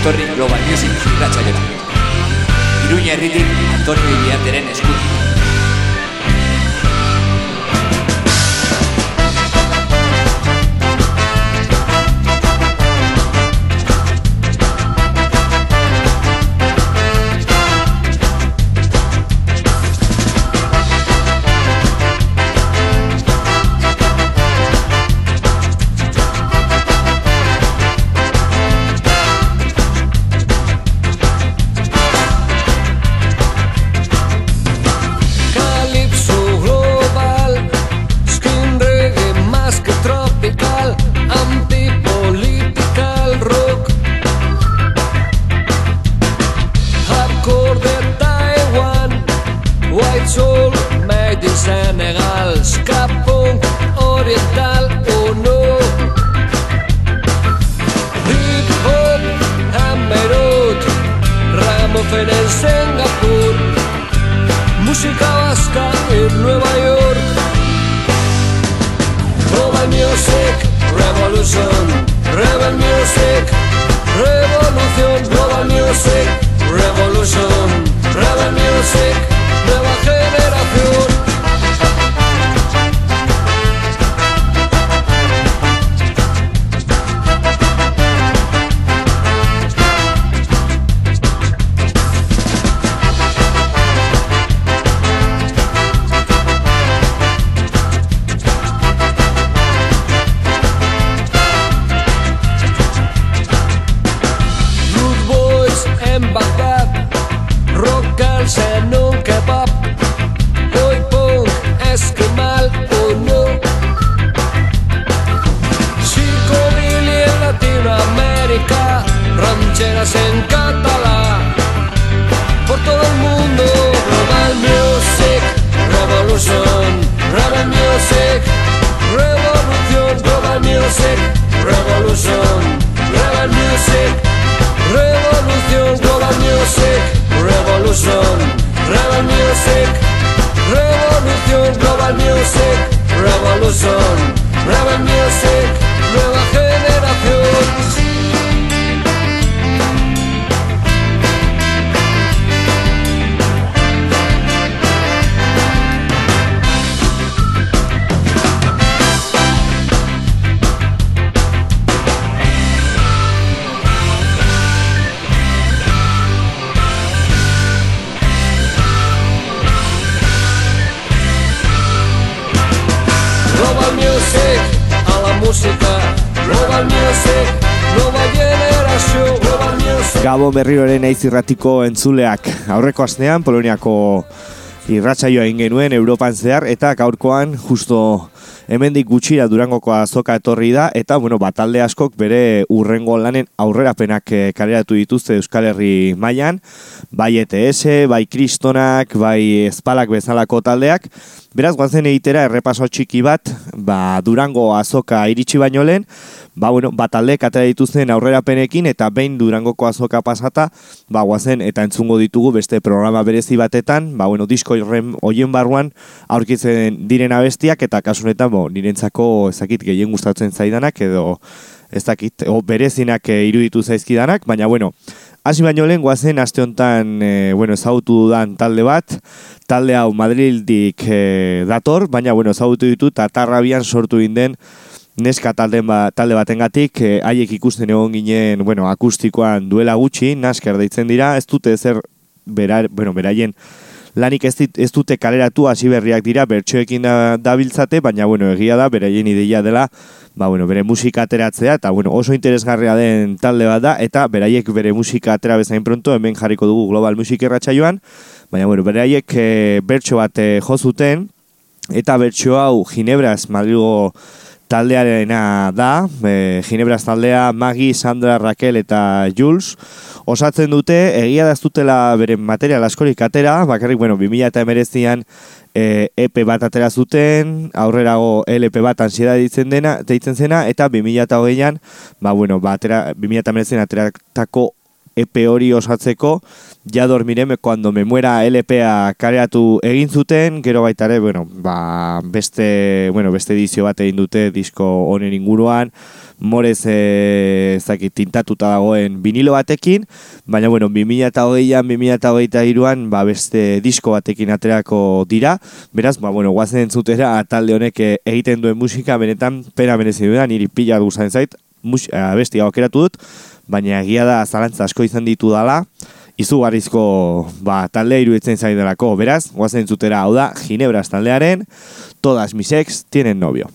etorri Global Music irratxaiora. Iruña herritik Antonio Iriarteren eskutik. en català por todo el mundo. Global Music Revolution, Global Music Revolution, Global Music Revolution, Global Music Revolution, Global Music Revolution, Global Music Revolution, Global Music Revolution, Global Music Nueva Generación. Gabo berrioren eiz irratiko entzuleak. Aurreko astean Poloniako irratsaioa egin genuen Europan zehar eta gaurkoan justo hemendik gutxira Durangoko azoka etorri da eta bueno, batalde askok bere urrengo lanen aurrerapenak eh, kaleratu dituzte Euskal Herri mailan, bai ETS, bai Kristonak, bai Espalak bezalako taldeak. Beraz, guazen egitera errepaso txiki bat, ba, Durango azoka iritsi baino lehen, ba, bueno, bat alde katera dituzten aurrerapenekin eta behin durangoko azoka pasata, ba, guazen eta entzungo ditugu beste programa berezi batetan, ba, bueno, disko irren oien barruan aurkitzen diren abestiak eta kasunetan, bo, nirentzako ezakit gehien gustatzen zaidanak edo ezakit, o, berezinak e, iruditu zaizkidanak, baina, bueno, Hasi baino lehen guazen aste honetan e, bueno, ezagutu dudan talde bat, talde hau Madrildik e, dator, baina bueno, ezagutu ditut atarrabian sortu inden neska talde, ba, talde batengatik eh, haiek ikusten egon ginen, bueno, akustikoan duela gutxi, nasker deitzen dira, ez dute zer bera, bueno, beraien lanik ez, dit, ez dute kaleratu hasi berriak dira, bertsoekin da, dabiltzate, baina bueno, egia da, beraien ideia dela, ba, bueno, bere musika ateratzea, eta bueno, oso interesgarria den talde bat da, eta beraiek bere musika atera bezain pronto, hemen jarriko dugu Global Music joan baina bueno, beraiek e, bertso bat e, jozuten, eta bertso hau Ginebras Madrigo taldearena da, e, Ginebras taldea Magi, Sandra, Raquel eta Jules. Osatzen dute, egia da ez dutela beren material askorik atera, bakarrik, bueno, 2000 eta emerezian e, EP bat atera zuten, aurrerago LP bat ansieda ditzen dena, deitzen zena, eta 2000 eta hogeian, ba, bueno, ba, atera, 2000 eta emerezian ateratako EP hori osatzeko, ja dormireme cuando me muera LPA kareatu egin zuten, gero baita ere, bueno, ba, beste, bueno, beste edizio bat egin dute disko honen inguruan, morez e, zaki, tintatuta dagoen vinilo batekin, baina bueno, 2008an, 2008an, ba, beste disko batekin aterako dira, beraz, ba, bueno, guazen entzutera, talde honek e, egiten duen musika, benetan, pena merezi duena, niri pila guzan zait, mus, bestia aukeratu dut, baina egia da zalantza asko izan ditu dala, izugarrizko ba, talde iruditzen zaidelako, beraz, guazen entzutera hau da, Ginebras taldearen, todas mis ex tienen novio.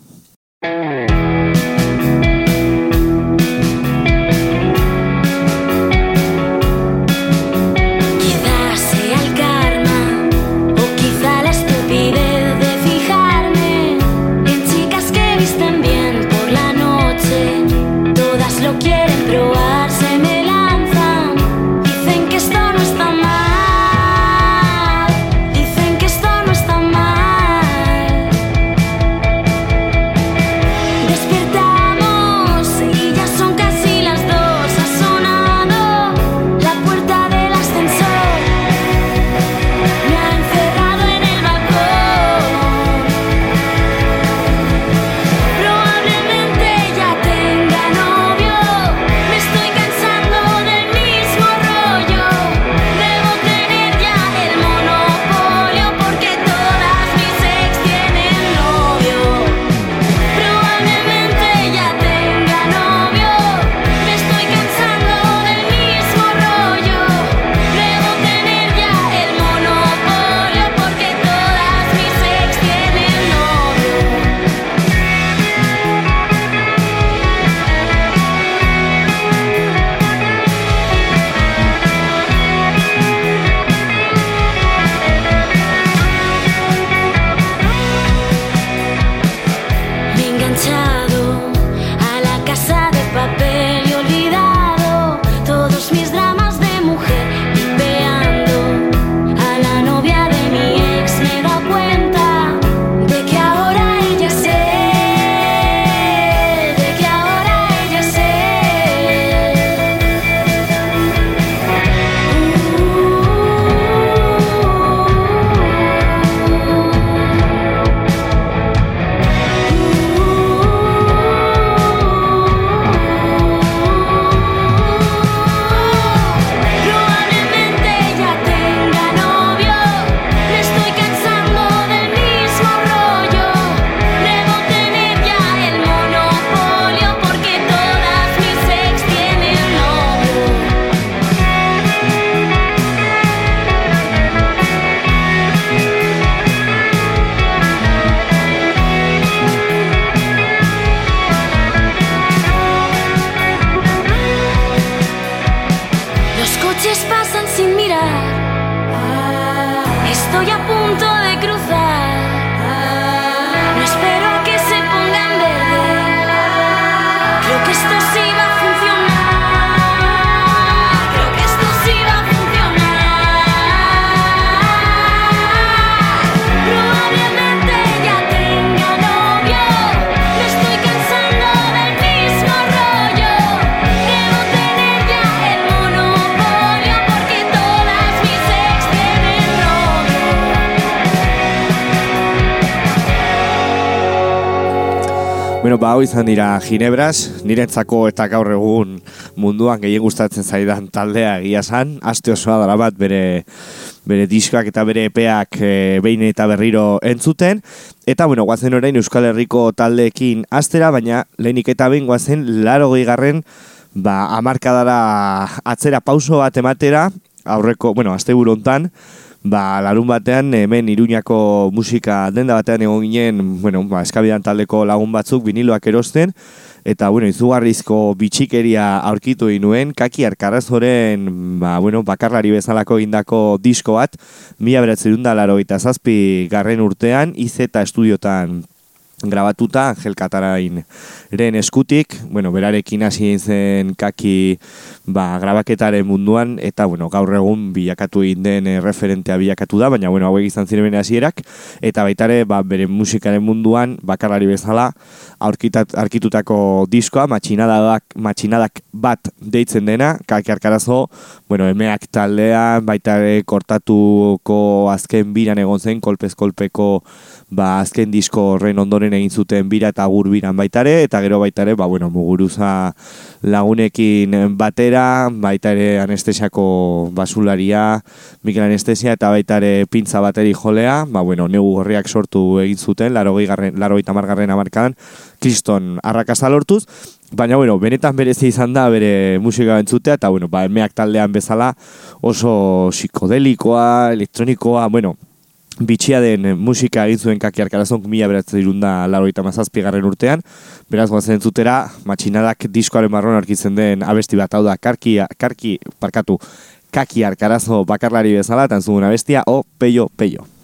Hau izan dira Ginebras, niretzako eta gaur egun munduan gehien gustatzen zaidan taldea egia san, aste osoa dara bat bere, bere diskak eta bere epeak e, behin eta berriro entzuten. Eta, bueno, guazen orain Euskal Herriko taldeekin astera, baina lehenik eta behin guazen laro garren ba, amarkadara atzera pauso bat ematera, aurreko, bueno, aste burontan, ba, larun batean hemen iruñako musika denda batean egon ginen, bueno, ba, eskabidan taldeko lagun batzuk viniloak erosten, eta, bueno, izugarrizko bitxikeria aurkitu inuen, kaki arkarazoren, ba, bueno, bakarlari bezalako indako disko bat, mila beratzen da laro eta zazpi garren urtean, iz eta estudiotan grabatuta Angel Katarain eren eskutik, bueno, berarekin hasi zen kaki ba, grabaketaren munduan, eta bueno, gaur egun bilakatu egin den eh, referentea bilakatu da, baina bueno, hauek izan ziren hasierak. Eta baitare ba, bere musikaren munduan bakarlari bezala aurkitat, arkitutako diskoa, matxinadak, matxinadak bat deitzen dena, kaki arkarazo, bueno, emeak taldean, baitare kortatuko azken biran egon zen, kolpez kolpeko ba, azken disko horren ondoren egin zuten bira eta agur biran baitare, eta gero baitare, ba, bueno, muguruza lagunekin batera, baitare anestesiako basularia, Mikel Anestesia, eta baitare pintza bateri jolea, ba, bueno, negu gorriak sortu egin zuten, laro gehi tamargarren amarkan, kriston arrakasta lortuz, Baina, bueno, benetan berezi izan da bere musika bentzutea, eta, bueno, ba, emeak taldean bezala oso psikodelikoa, elektronikoa, bueno, bitxia den musika egin zuen kaki arkarazon mila beratzen irunda laro eta mazazpi garren urtean. Beraz, guazen zutera, matxinadak diskoaren marron arkitzen den abesti bat, hau da, karki, karki, parkatu, kaki arkarazo bakarlari bezala, eta zuen abestia, o, peio, peio.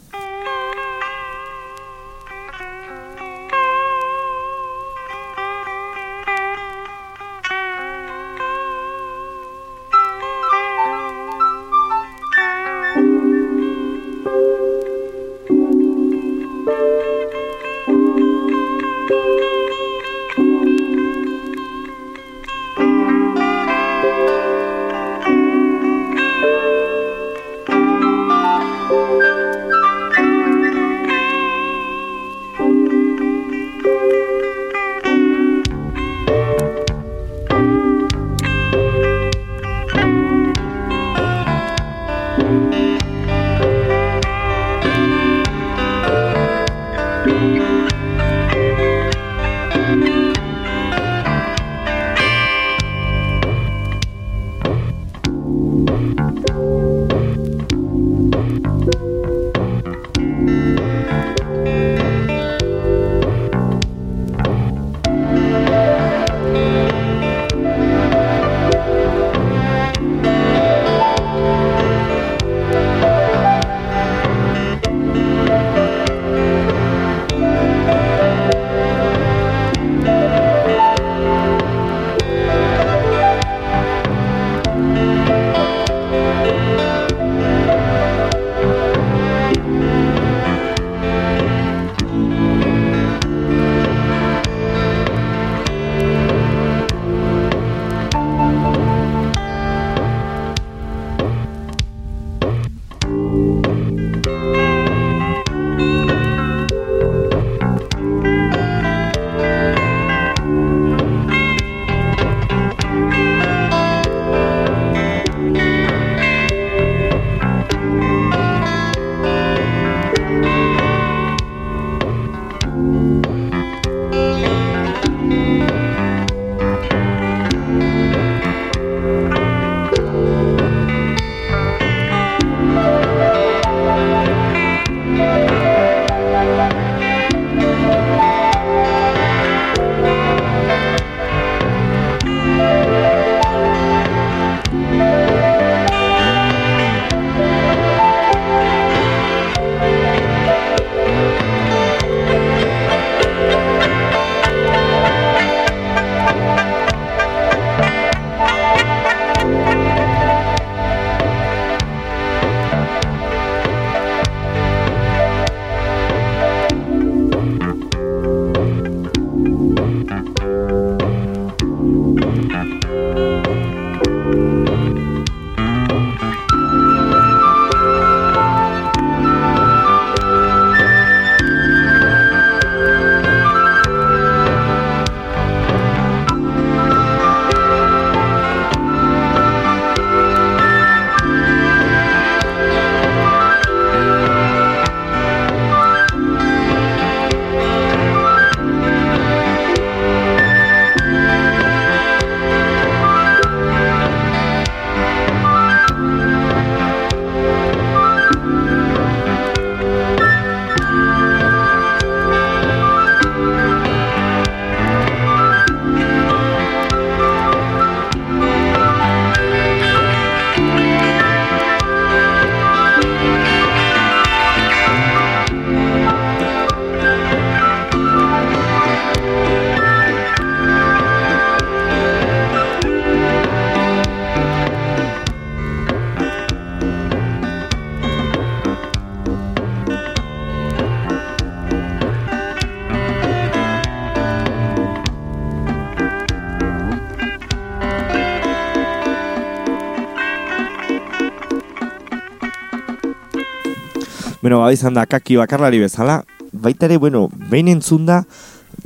Izan da kaki bakarlari bezala, baita ere, bueno, behin entzun da,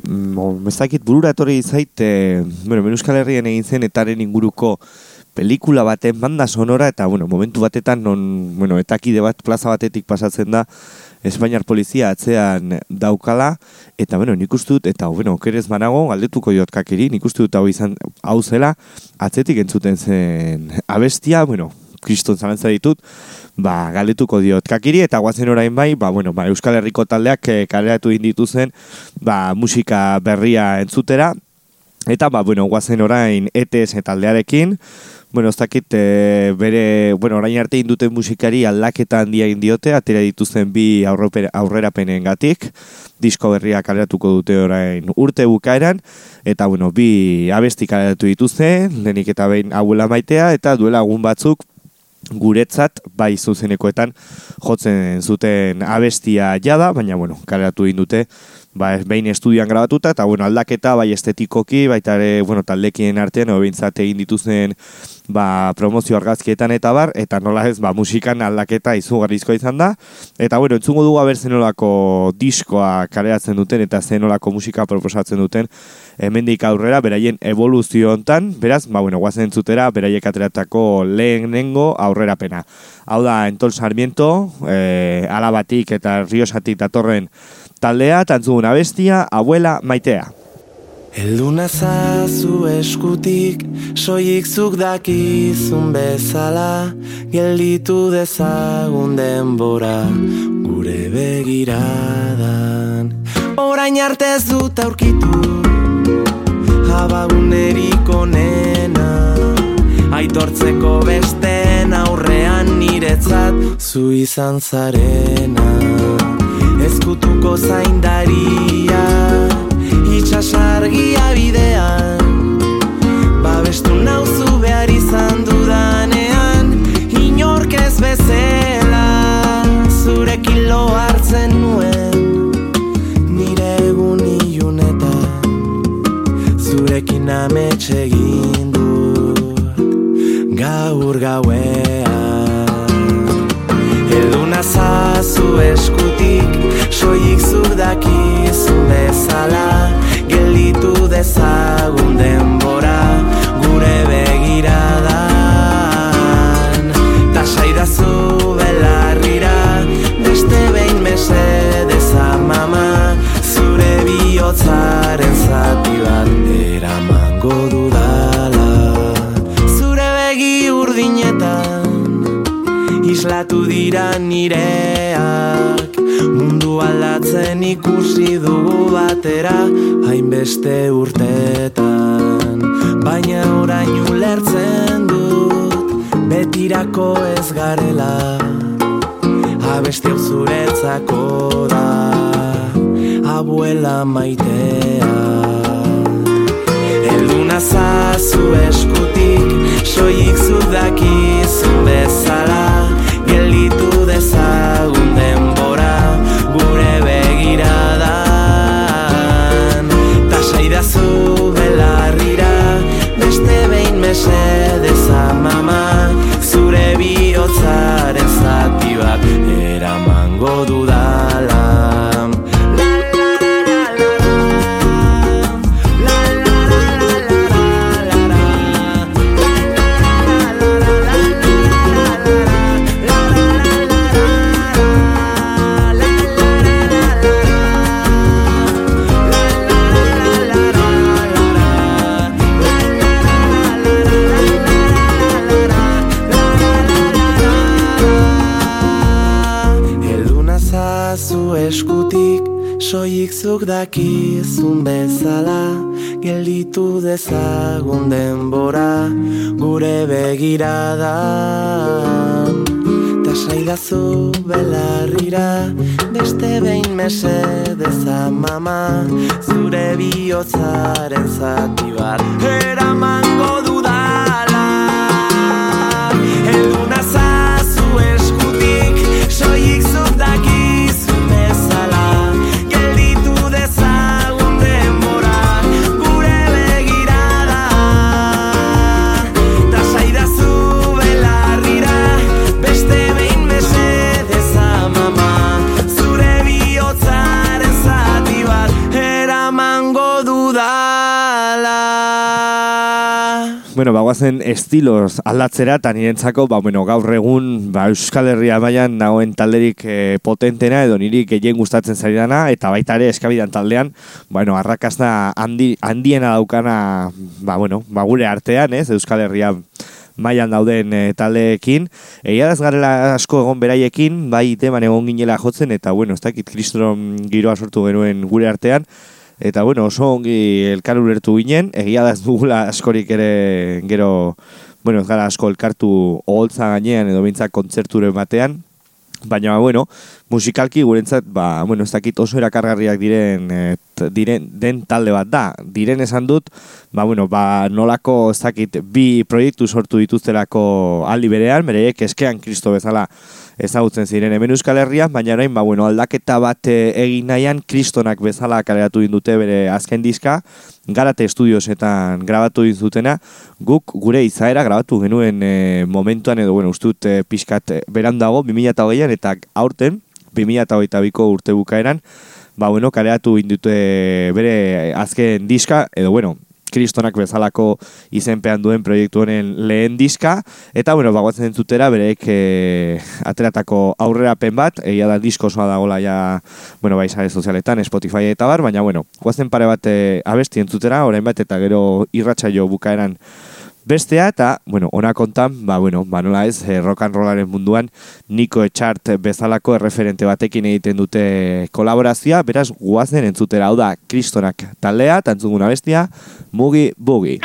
mm, ezakit burura etorri zait, e, bueno, Euskal Herrian egin zen etaren inguruko pelikula baten banda sonora, eta, bueno, momentu batetan, non, bueno, etakide bat plaza batetik pasatzen da, Espainiar polizia atzean daukala, eta, bueno, nik dut, eta, bueno, okerez banago, galdetuko diot kakiri, nik dut hau izan, hau zela, atzetik entzuten zen abestia, bueno, kriston zalantza ditut, ba, galdetuko diot. Kakiri, eta guazen orain bai, ba, bueno, ba, Euskal Herriko taldeak e, kaleratu indituzen, ba, musika berria entzutera, eta, ba, bueno, guazen orain ETS taldearekin, bueno, ez dakit, e, bere, bueno, orain arte induten musikari aldaketa handia indiote, atera dituzten bi aurrerapenen gatik, disko berria kaleratuko dute orain urte bukaeran, eta, bueno, bi abesti kaleratu dituzten, lehenik eta behin hauela maitea, eta duela egun batzuk, guretzat bai zuzenekoetan jotzen zuten abestia jada, baina bueno, kaleratu dute ba, behin estudian grabatuta, eta bueno, aldaketa bai estetikoki, baita ere, bueno, taldekien artean, obintzat egin dituzten ba, promozio argazkietan eta bar, eta nola ez, ba, musikan aldaketa izugarrizko izan da, eta bueno, entzungo dugu haber zenolako diskoa kaleratzen duten, eta zenolako musika proposatzen duten, hemendik aurrera, beraien evoluzio hontan, beraz, ba, bueno, guazen entzutera, beraiek ateratako lehenengo aurrerapena. Hau da, Entol Sarmiento, e, alabatik eta riosatik datorren taldea, tantzuguna bestia, abuela maitea. Elduna zazu eskutik, soik zuk dakizun bezala, gelditu dezagun denbora, gure begiradan. Orain arte ez dut aurkitu, abaguneriko nena, aitortzeko besten aurrean niretzat, zu izan zarena ezkutuko zaindaria itxasargia bidean. Babestu nauzu behar izan dudanean inork ez bezela zurekin lo hartzen nuen. Nire egun iunetan zurekin ametxe egin dut gaur gauean. Eduna zazu eskutik soik zur dakizu bezala Gelitu dezagun abuela maitea. Elduna zazu eskutik soik zudakizu dezagun denbora Gure begiradan Ta saidazu belarrira Beste behin mesedez amama Zure bihotzaren zati bat Eramango guazen estilos aldatzera, eta nirentzako, ba, bueno, gaur egun, ba, Euskal Herria mailan nagoen talderik e, potentena, edo niri gehien gustatzen zari dana, eta baita ere eskabidan taldean, bueno, arrakazta handi, handiena daukana, ba, bueno, ba, gure artean, ez, Euskal Herria mailan dauden e, taldeekin. Egia daz garela asko egon beraiekin, bai teman egon ginela jotzen, eta bueno, ez dakit kristron giroa sortu genuen gure artean, Eta bueno, oso ongi elkar ulertu ginen, egia da ez dugula askorik ere gero, bueno, ez gara asko elkartu oholtza gainean edo bintzak kontzerturen batean, baina bueno, musikalki gurentzat, ba, bueno, ez dakit oso erakargarriak diren, e, t- diren den talde bat da. Diren esan dut, ba, bueno, ba, nolako ez dakit bi proiektu sortu dituztelako aldi berean, bereiek eskean kristo bezala ezagutzen ziren hemen Euskal Herrian, baina orain ba, bueno, aldaketa bat eh, egin nahian kristonak bezala kaleratu dute bere azken diska, garate estudiosetan grabatu zutena, guk gure izaera grabatu genuen eh, momentuan edo, bueno, ustut e, pixkat eh, berandago, 2008an eta aurten, 2008ko urte bukaeran, ba, bueno, kaleratu indute bere azken diska, edo, bueno, kristonak bezalako izenpean duen proiektu honen lehen diska, eta, bueno, bagoatzen entzutera bereek e, ateratako aurrerapen bat, egia da disko osoa dagola ja, bueno, bai sare sozialetan, Spotify eta bar, baina, bueno, guazen pare bat e, abesti entzutera, orain bat eta gero irratsaio bukaeran bestea, eta, bueno, ona kontan, ba, bueno, ba, nola ez, eh, rock and rollaren munduan, Nico Echart bezalako erreferente batekin egiten dute kolaborazioa, beraz, guazen entzutera, hau da, kristonak taldea, eta entzuguna bestia, Mugi Bugi.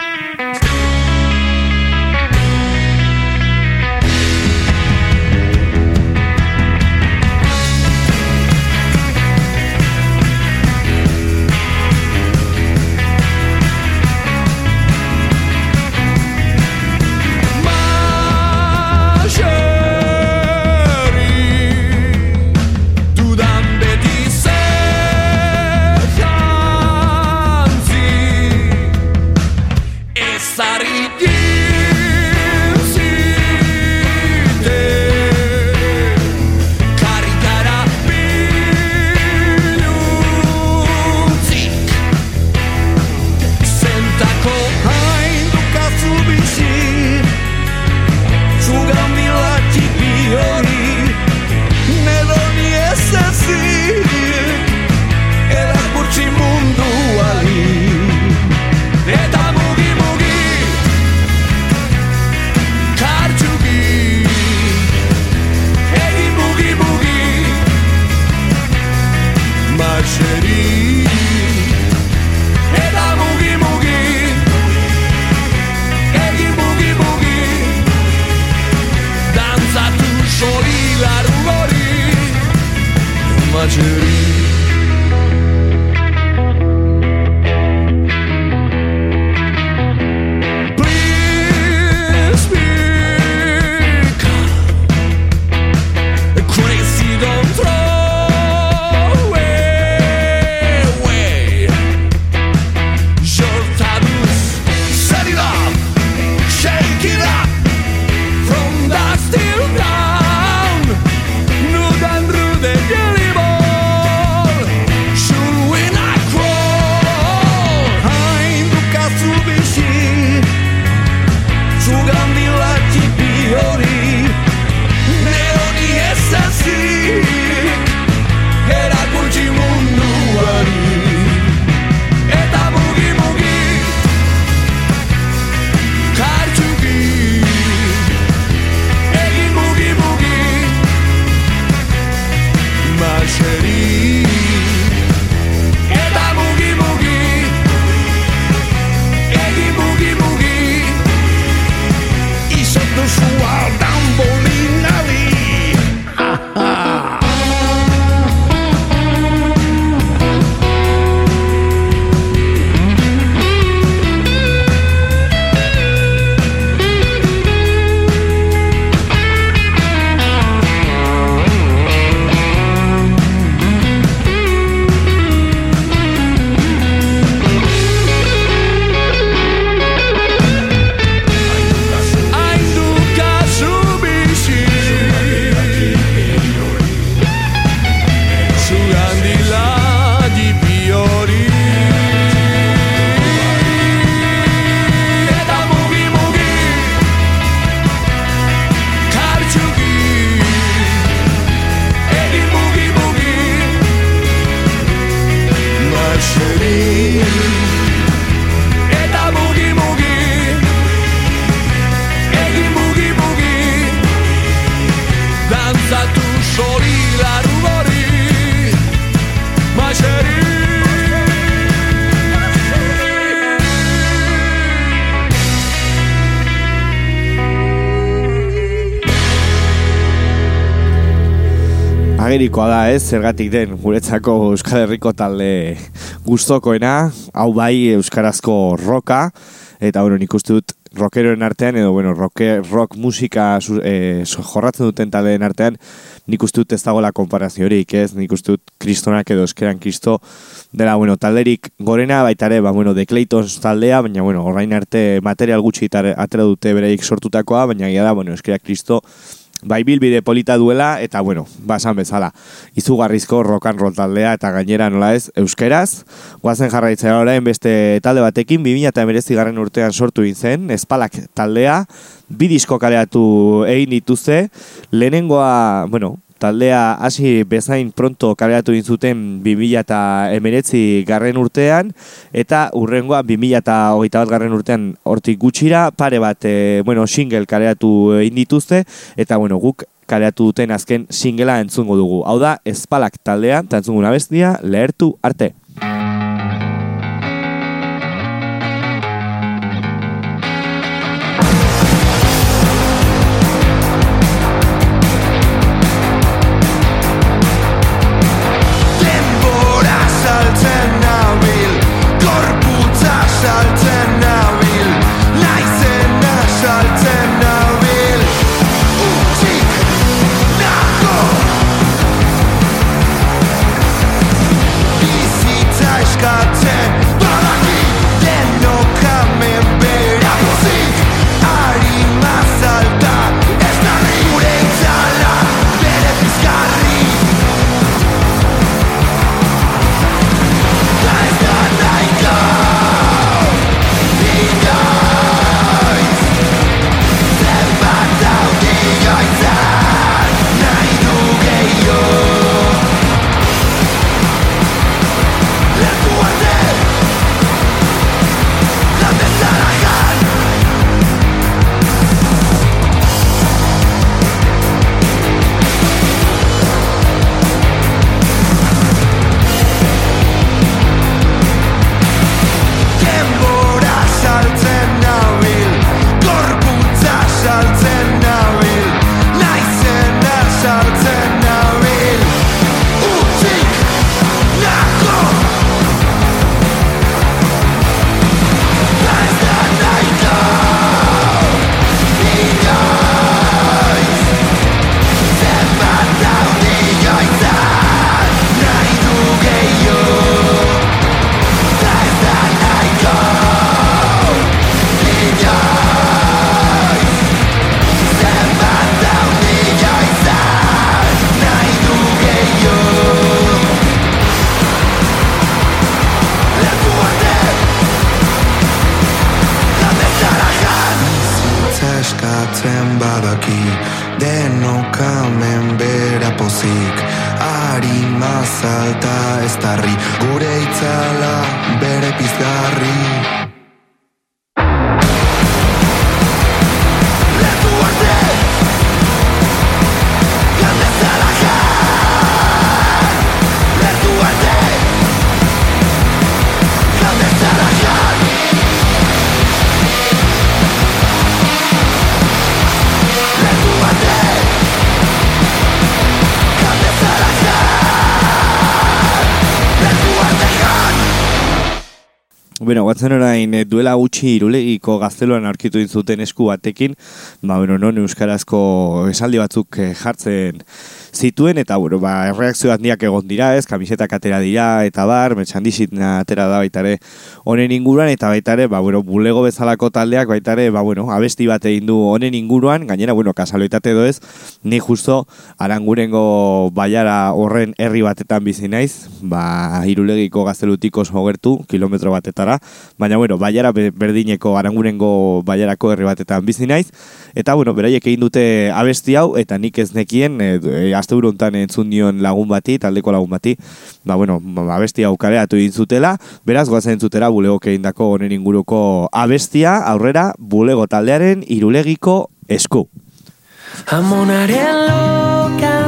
Agerikoa da ez, zergatik den guretzako Euskal Herriko talde gustokoena, hau bai Euskarazko roka, eta bueno, nik uste dut rockeroen artean, edo bueno, rocke, rock musika so- jorratzen duten taldeen artean, nik uste dut ez dagoela konparaziorik, ez? Nik uste dut kristonak edo eskeran kristo dela, bueno, talderik gorena, baita ere, ba, bueno, The Claytons taldea, baina, bueno, orain arte material gutxi atera dute bereik sortutakoa, baina gira da, bueno, eskerak kristo bai bilbide polita duela, eta bueno, basan bezala, izugarrizko rock and roll taldea, eta gainera nola ez, euskeraz, guazen jarraitzea orain beste talde batekin, 2000 garren urtean sortu zen, espalak taldea, bi disko kaleratu egin dituzte, lehenengoa, bueno, taldea hasi bezain pronto kaleratu egin zuten 2000 garren urtean, eta urrengoa 2000 bat garren urtean hortik gutxira, pare bat, e, bueno, single kaleratu egin dituzte, eta bueno, guk kaleratu duten azken singela entzungo dugu. Hau da, espalak taldea, eta entzungo bestia, lehertu arte. Bueno, guatzen orain eh, duela gutxi irulegiko gazteloan aurkitu zuten esku batekin, ba, bueno, non euskarazko esaldi batzuk eh, jartzen zituen, eta, bueno, ba, reakzio handiak egon dira, ez, kamisetak atera dira, eta bar, merchandising atera da baita ere honen inguruan, eta baita ere, ba, bueno, bulego bezalako taldeak, baita ere, ba, bueno, abesti bat egin du honen inguruan, gainera, bueno, kasaloitate edo ez, ni justo arangurengo baiara horren herri batetan bizi naiz, ba, irulegiko gaztelutik oso gertu, kilometro batetara, baina, bueno, baiara be- berdineko arangurengo baiarako herri batetan bizi naiz, eta, bueno, beraiek egin dute abesti hau, eta nik ez nekien, e, e, aste honetan entzun nion lagun bati, taldeko lagun bati, ba, bueno, ba, abesti hau kaleratu egin zutela, beraz, goazen entzutera bulegok egindako honen inguruko abestia, aurrera, bulego taldearen irulegiko esku. Amonaren lokantek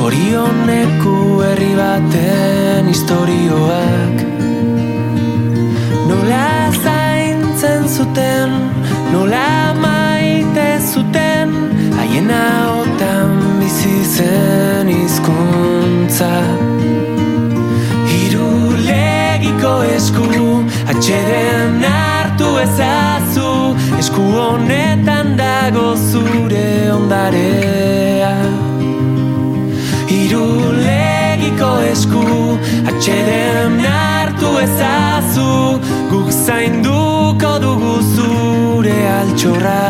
Zorioneko herri baten historioak Nola zaintzen zuten, nola maite zuten Haien otan bizi zen hizkuntza. Irulegiko esku atxeden hartu ezazu Esku honetan dago zure ondarea Irulegiko esku atxeden hartu ezazu Guk zainduko dugu zure altxorra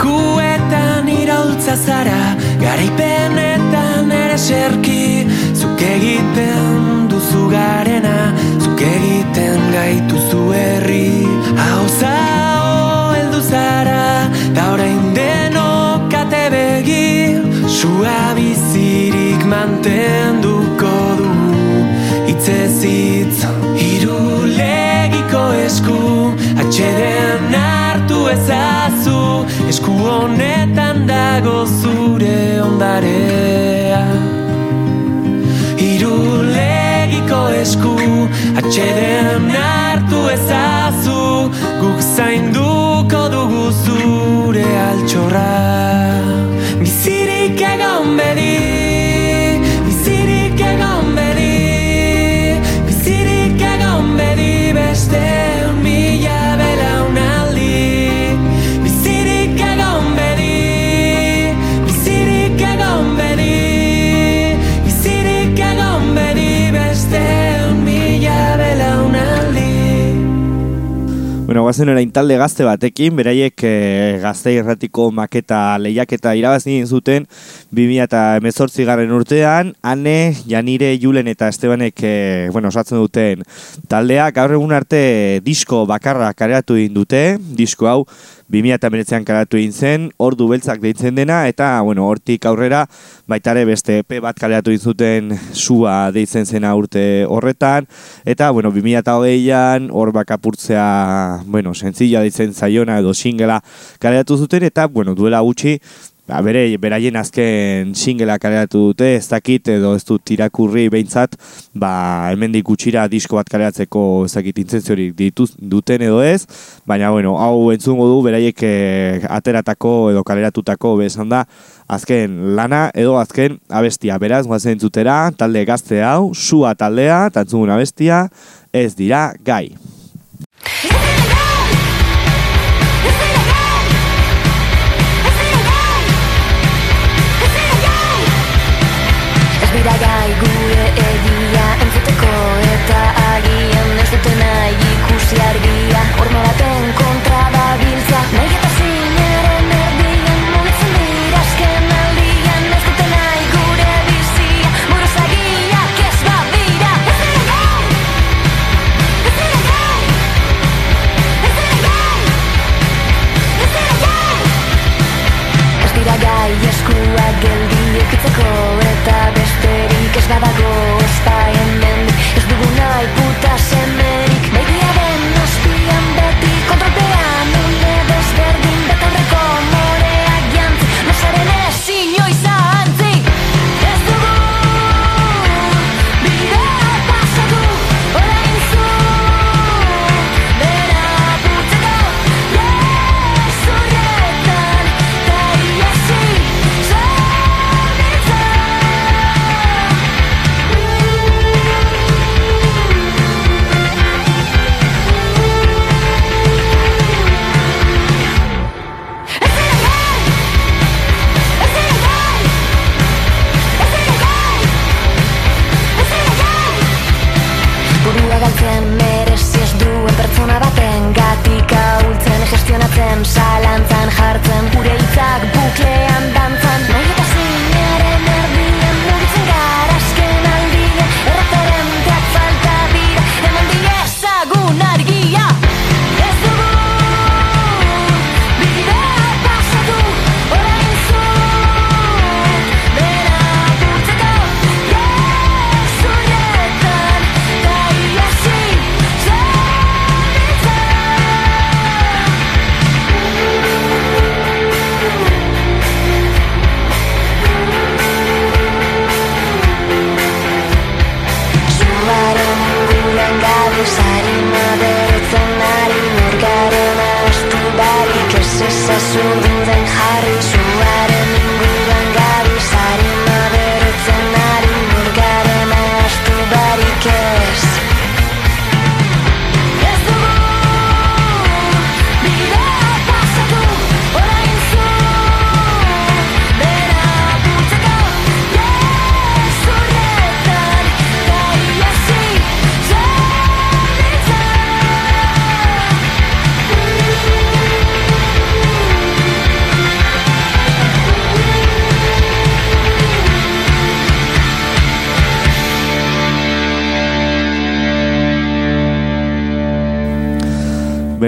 Debekuetan iraultza zara Garaipenetan ere serki Zuk egiten duzu garena Zuk egiten gaituzu herri. Hau zao heldu zara Da orain denok ate begir Sua bizirik mantenduko du Itzez hitz Irulegiko esku. Atxeden hartu ezazu Esku honetan dago zure ondarea. Irulegiko esku Atxeden hartu ezazu Guk zainduko dugu zure altxorra Bueno, guazen orain talde gazte batekin, beraiek e, gazte irratiko maketa lehiaketa irabazi zuten 2018 garren urtean, Ane, Janire, Julen eta Estebanek e, bueno, osatzen duten taldea, gaur egun arte disko bakarra kareatu egin dute, disko hau 2019an karatu egin zen, ordu beltzak deitzen dena, eta, bueno, hortik aurrera, baitare beste EP bat kaleratu egin zuten sua deitzen zena urte horretan, eta, bueno, 2008an, hor bakapurtzea, bueno, sentzilla deitzen zaiona edo singela kaleratu zuten, eta, bueno, duela gutxi, ba, bere, beraien azken singela kaleratu dute, ez dakit edo ez dut irakurri behintzat, ba, hemendik gutxira disko bat kaleratzeko ez dakit intentziorik dituz, duten edo ez, baina, bueno, hau entzungo du, beraiek eh, ateratako edo kaleratutako bezan da, azken lana edo azken abestia, beraz, guazen entzutera, talde gazte hau, sua taldea, tantzugun abestia, ez dira gai. Argia Horma baten kontra dabiltza nahi eta zinaren erdian mugitzen dira azken aldian ez dute nahi gure bizia buruzagiak ez badira Ez dira gai! Ez dira gai! Ez dira gai! Ez dira gai! Ez dira gai eskuak geldi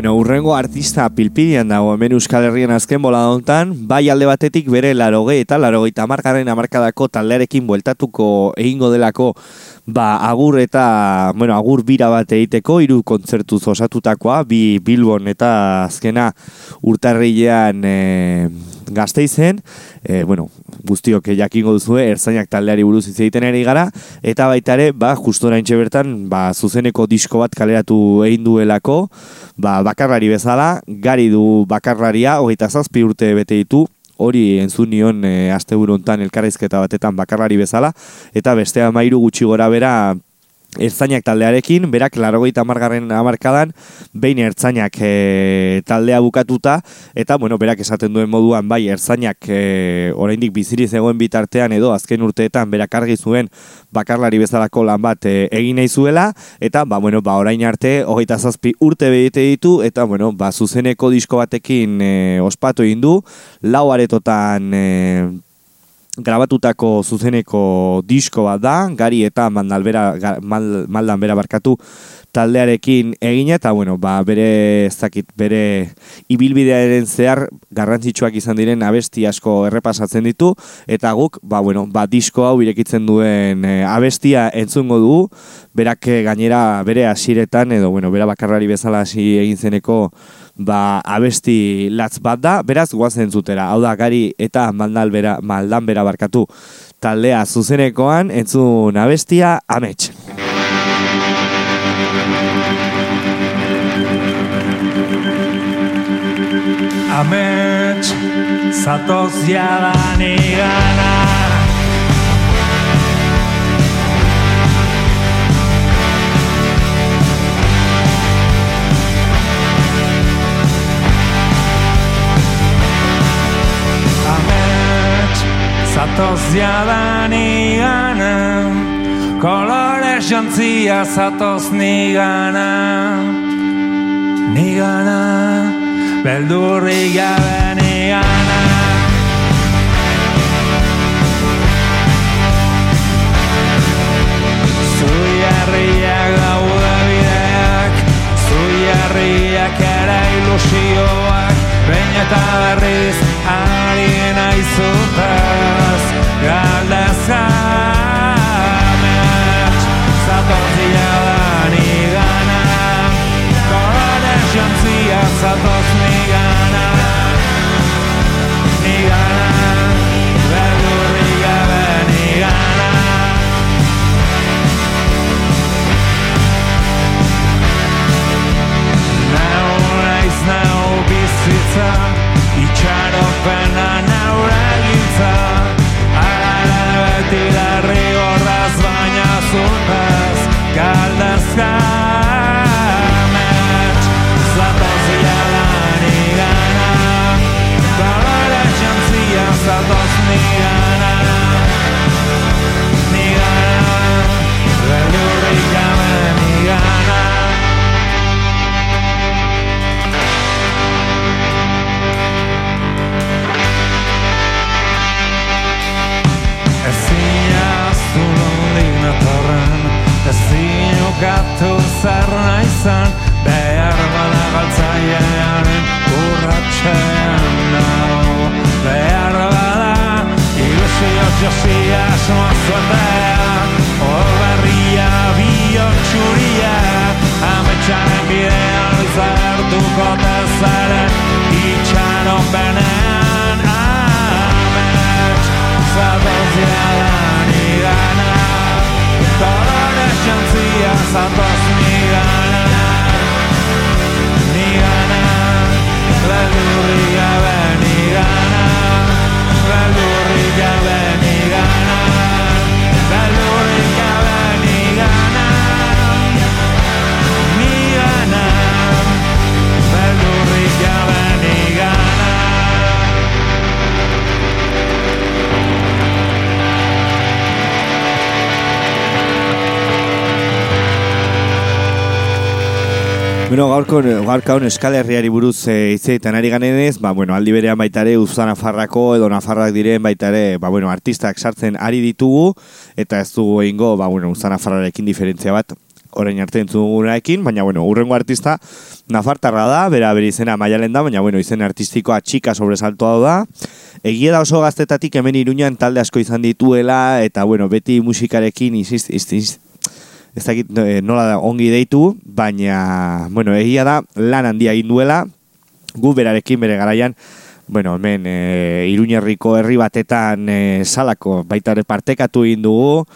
Beno, urrengo artista pilpidian dago hemen Euskal Herrian azken bola hontan, bai alde batetik bere laroge eta laroge tamargarren amarkadako taldearekin bueltatuko egingo delako ba, agur eta, bueno, agur bira bat egiteko, hiru kontzertuz osatutakoa, bi Bilbon eta azkena urtarrilean e, gazteizen, e, bueno, guztiok jakingo duzue, erzainak taldeari buruz hitz egiten ari gara, eta baita ere, ba, justo oraintxe bertan, ba, zuzeneko disko bat kaleratu egin duelako, ba, bakarlari bezala, gari du bakarlaria, hogeita zazpi urte bete ditu, hori entzun nion e, asteburu hontan elkarrizketa batetan bakarlari bezala, eta beste amairu gutxi gora bera Ertzainak taldearekin, berak larogeita amargarren amarkadan, behin ertzainak e, taldea bukatuta, eta, bueno, berak esaten duen moduan, bai, ertzainak e, oraindik biziri zegoen bitartean edo, azken urteetan, berak argi zuen bakarlari bezalako lan bat e, egin nahi zuela, eta, ba, bueno, ba, orain arte, hogeita zazpi urte behite ditu, eta, bueno, ba, zuzeneko disko batekin e, ospatu egin du, lau aretotan... E, grabatutako zuzeneko disko bat da, gari eta mandalbera, mal, maldan bera barkatu taldearekin egina, eta bueno, ba, bere, ez dakit, bere ibilbidearen zehar garrantzitsuak izan diren abesti asko errepasatzen ditu, eta guk, ba, bueno, ba, disko hau irekitzen duen e, abestia entzungo dugu, berak eh, gainera bere hasiretan edo, bueno, bera bakarrari bezala hasi egin zeneko, ba, abesti latz bat da, beraz guazen zutera. Hau da, gari eta maldal bera, maldan bera barkatu taldea zuzenekoan, entzun abestia, amets. Amets, zatoz jadan igana zatoz jadan igana Kolore jantzia zatoz nigana. Nigana, beldurri gabe nigana. Zuiarriak daude bideak Zuiarriak ere ilusioak Behin eta berriz ari naizutaz Galdezamets Zatozia da nigana Kolore jantzia zatoz Nigana open josia asmoa zuetea Hor berria bihotxuria Ametxaren bidean izartuko tezaren Itxaron benean amets Zatoz jalan igana Kolore jantzia zatoz nigana Nigana Beldurri gabe nigana Beldurri gabe Bueno, gaurko gaurkaun Euskal Herriari buruz e, hitz egiten ari ganenez, ba bueno, aldi berean baita ere Uza Nafarrako edo Nafarrak diren baita ere, ba bueno, artistak sartzen ari ditugu eta ez dugu eingo, ba bueno, Uza Nafarrarekin diferentzia bat orain arte entzugunaekin, baina bueno, urrengo artista Nafartarra da, bera bere izena maialen da, baina bueno, izen artistikoa txika sobresaltoa da. Egia da oso gaztetatik hemen iruñan talde asko izan dituela, eta bueno, beti musikarekin ez dakit eh, nola da ongi deitu, baina, bueno, egia da lan handia egin duela, gu berarekin bere garaian, bueno, hemen e, Iruñerriko herri batetan e, salako baita ere partekatu egin dugu,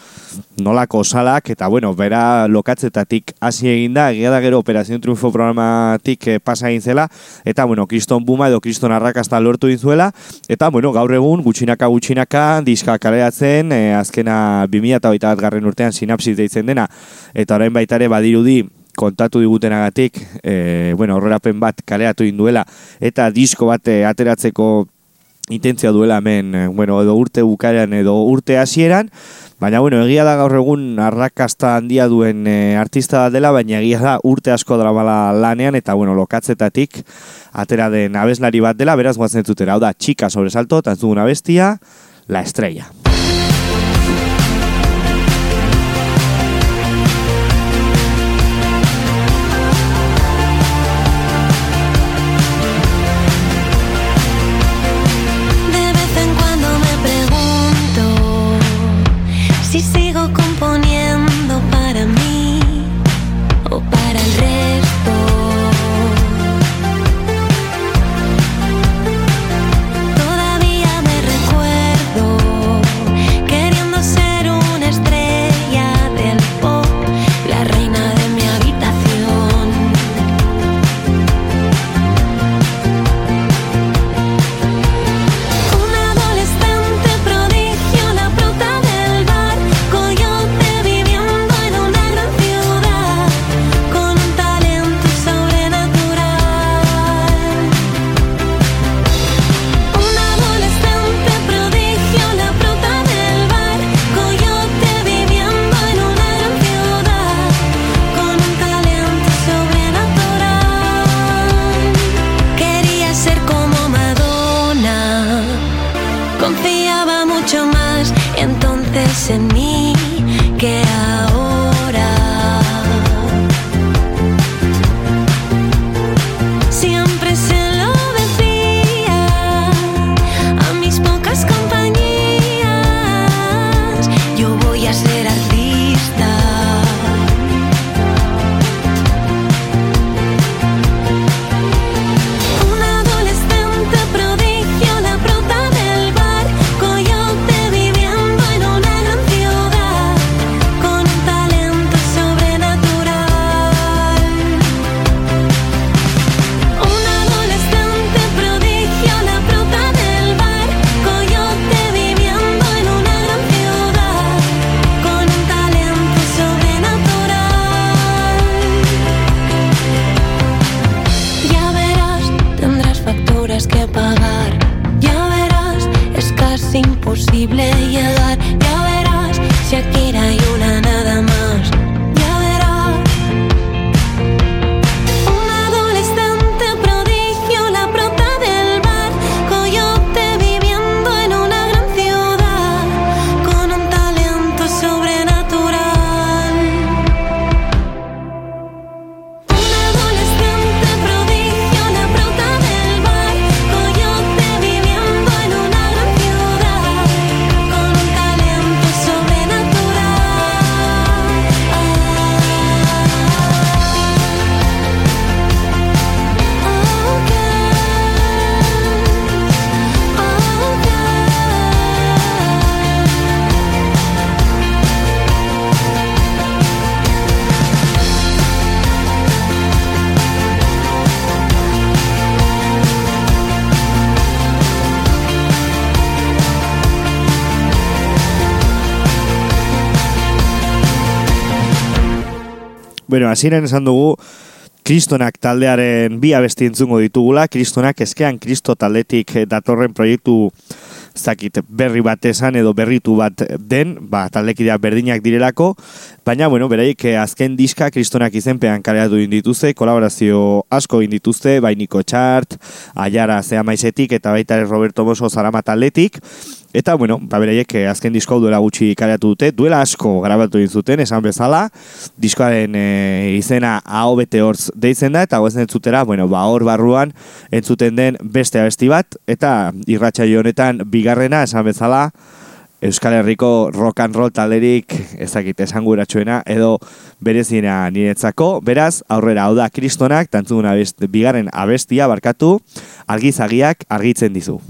nolako salak, eta bueno, bera lokatzetatik hasi egin da, egia da gero Operación Triunfo programatik e, pasa egin zela, eta bueno, Kriston Buma edo Kriston Arrakasta lortu egin zuela, eta bueno, gaur egun gutxinaka gutxinaka diska kaleatzen, e, azkena 2008 bat garren urtean sinapsis deitzen dena, eta orain baita ere badirudi kontatu digutenagatik, e, bueno, aurrerapen bat kaleatu induela, eta disko bat e, ateratzeko intentzia duela hemen, e, bueno, edo urte bukarean edo urte hasieran, baina bueno, egia da gaur egun arrakasta handia duen e, artista dela, baina egia da urte asko dramala lanean, eta bueno, lokatzetatik atera den abeslari bat dela, beraz guatzen zutera, hau da, txika sobresalto, eta entzuguna bestia, la estrella. Bueno, hasieran esan dugu Kristonak taldearen bi abesti entzungo ditugula, Kristonak eskean Kristo taldetik datorren proiektu zakit berri bat esan edo berritu bat den, ba, taldekideak berdinak direlako, baina, bueno, beraiek eh, azken diska kristonak izenpean kareatu egin dituzte, kolaborazio asko egin dituzte, bai Niko Txart, Aiara Zea Maizetik eta baita Roberto Moso Zarama taldetik, Eta, bueno, ba, beraiek eh, azken disko duela gutxi kareatu dute, duela asko grabatu zuten, esan bezala, diskoaren e, izena AO bete hortz deitzen da, eta goezen entzutera, bueno, ba, hor barruan entzuten den beste abesti bat, eta irratsaio honetan bigarrena, esan bezala, Euskal Herriko rock and roll talerik ezakit esanguratsuena edo bereziena niretzako. Beraz, aurrera hau da kristonak, tantzun abest, bigarren abestia barkatu, argizagiak argitzen dizu.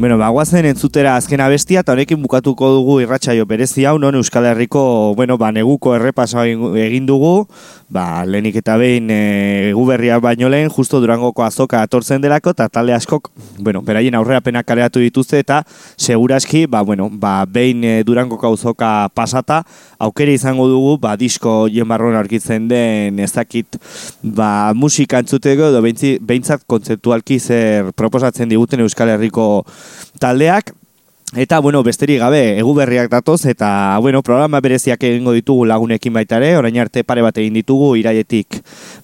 Bueno, ba, guazen entzutera azken abestia, eta honekin bukatuko dugu irratsaio berezi hau, non Euskal Herriko, bueno, ba, neguko errepaso egin dugu, ba, lehenik eta behin e, egu berria baino lehen, justo durangoko azoka atortzen delako, eta talde askok, bueno, beraien aurrerapenak kareatu dituzte, eta seguraski, ba, bueno, ba, behin e, durangoko azoka pasata, aukera izango dugu, ba, disko hien barruan aurkitzen den, ez ba, musika entzuteko, edo behintzat kontzeptualki zer proposatzen diguten Euskal Herriko taldeak, Eta, bueno, besterik gabe, egu berriak datoz, eta, bueno, programa bereziak egingo ditugu lagunekin baita ere, orain arte pare bat egin ditugu, iraietik,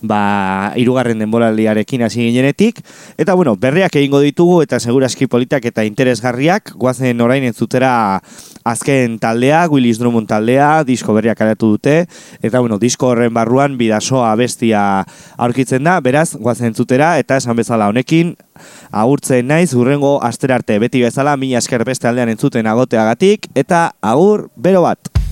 ba, irugarren denboraldiarekin hasi ginenetik, eta, bueno, berriak egingo ditugu, eta seguraski politak eta interesgarriak, guazen orain entzutera azken taldea, Willis Drummond taldea, disko berriak karatu dute, eta bueno, disko horren barruan bidasoa bestia aurkitzen da, beraz, guazen entzutera, eta esan bezala honekin, agurtzen naiz, urrengo asterarte beti bezala, mila esker beste aldean entzuten agoteagatik, eta agur, bero bat!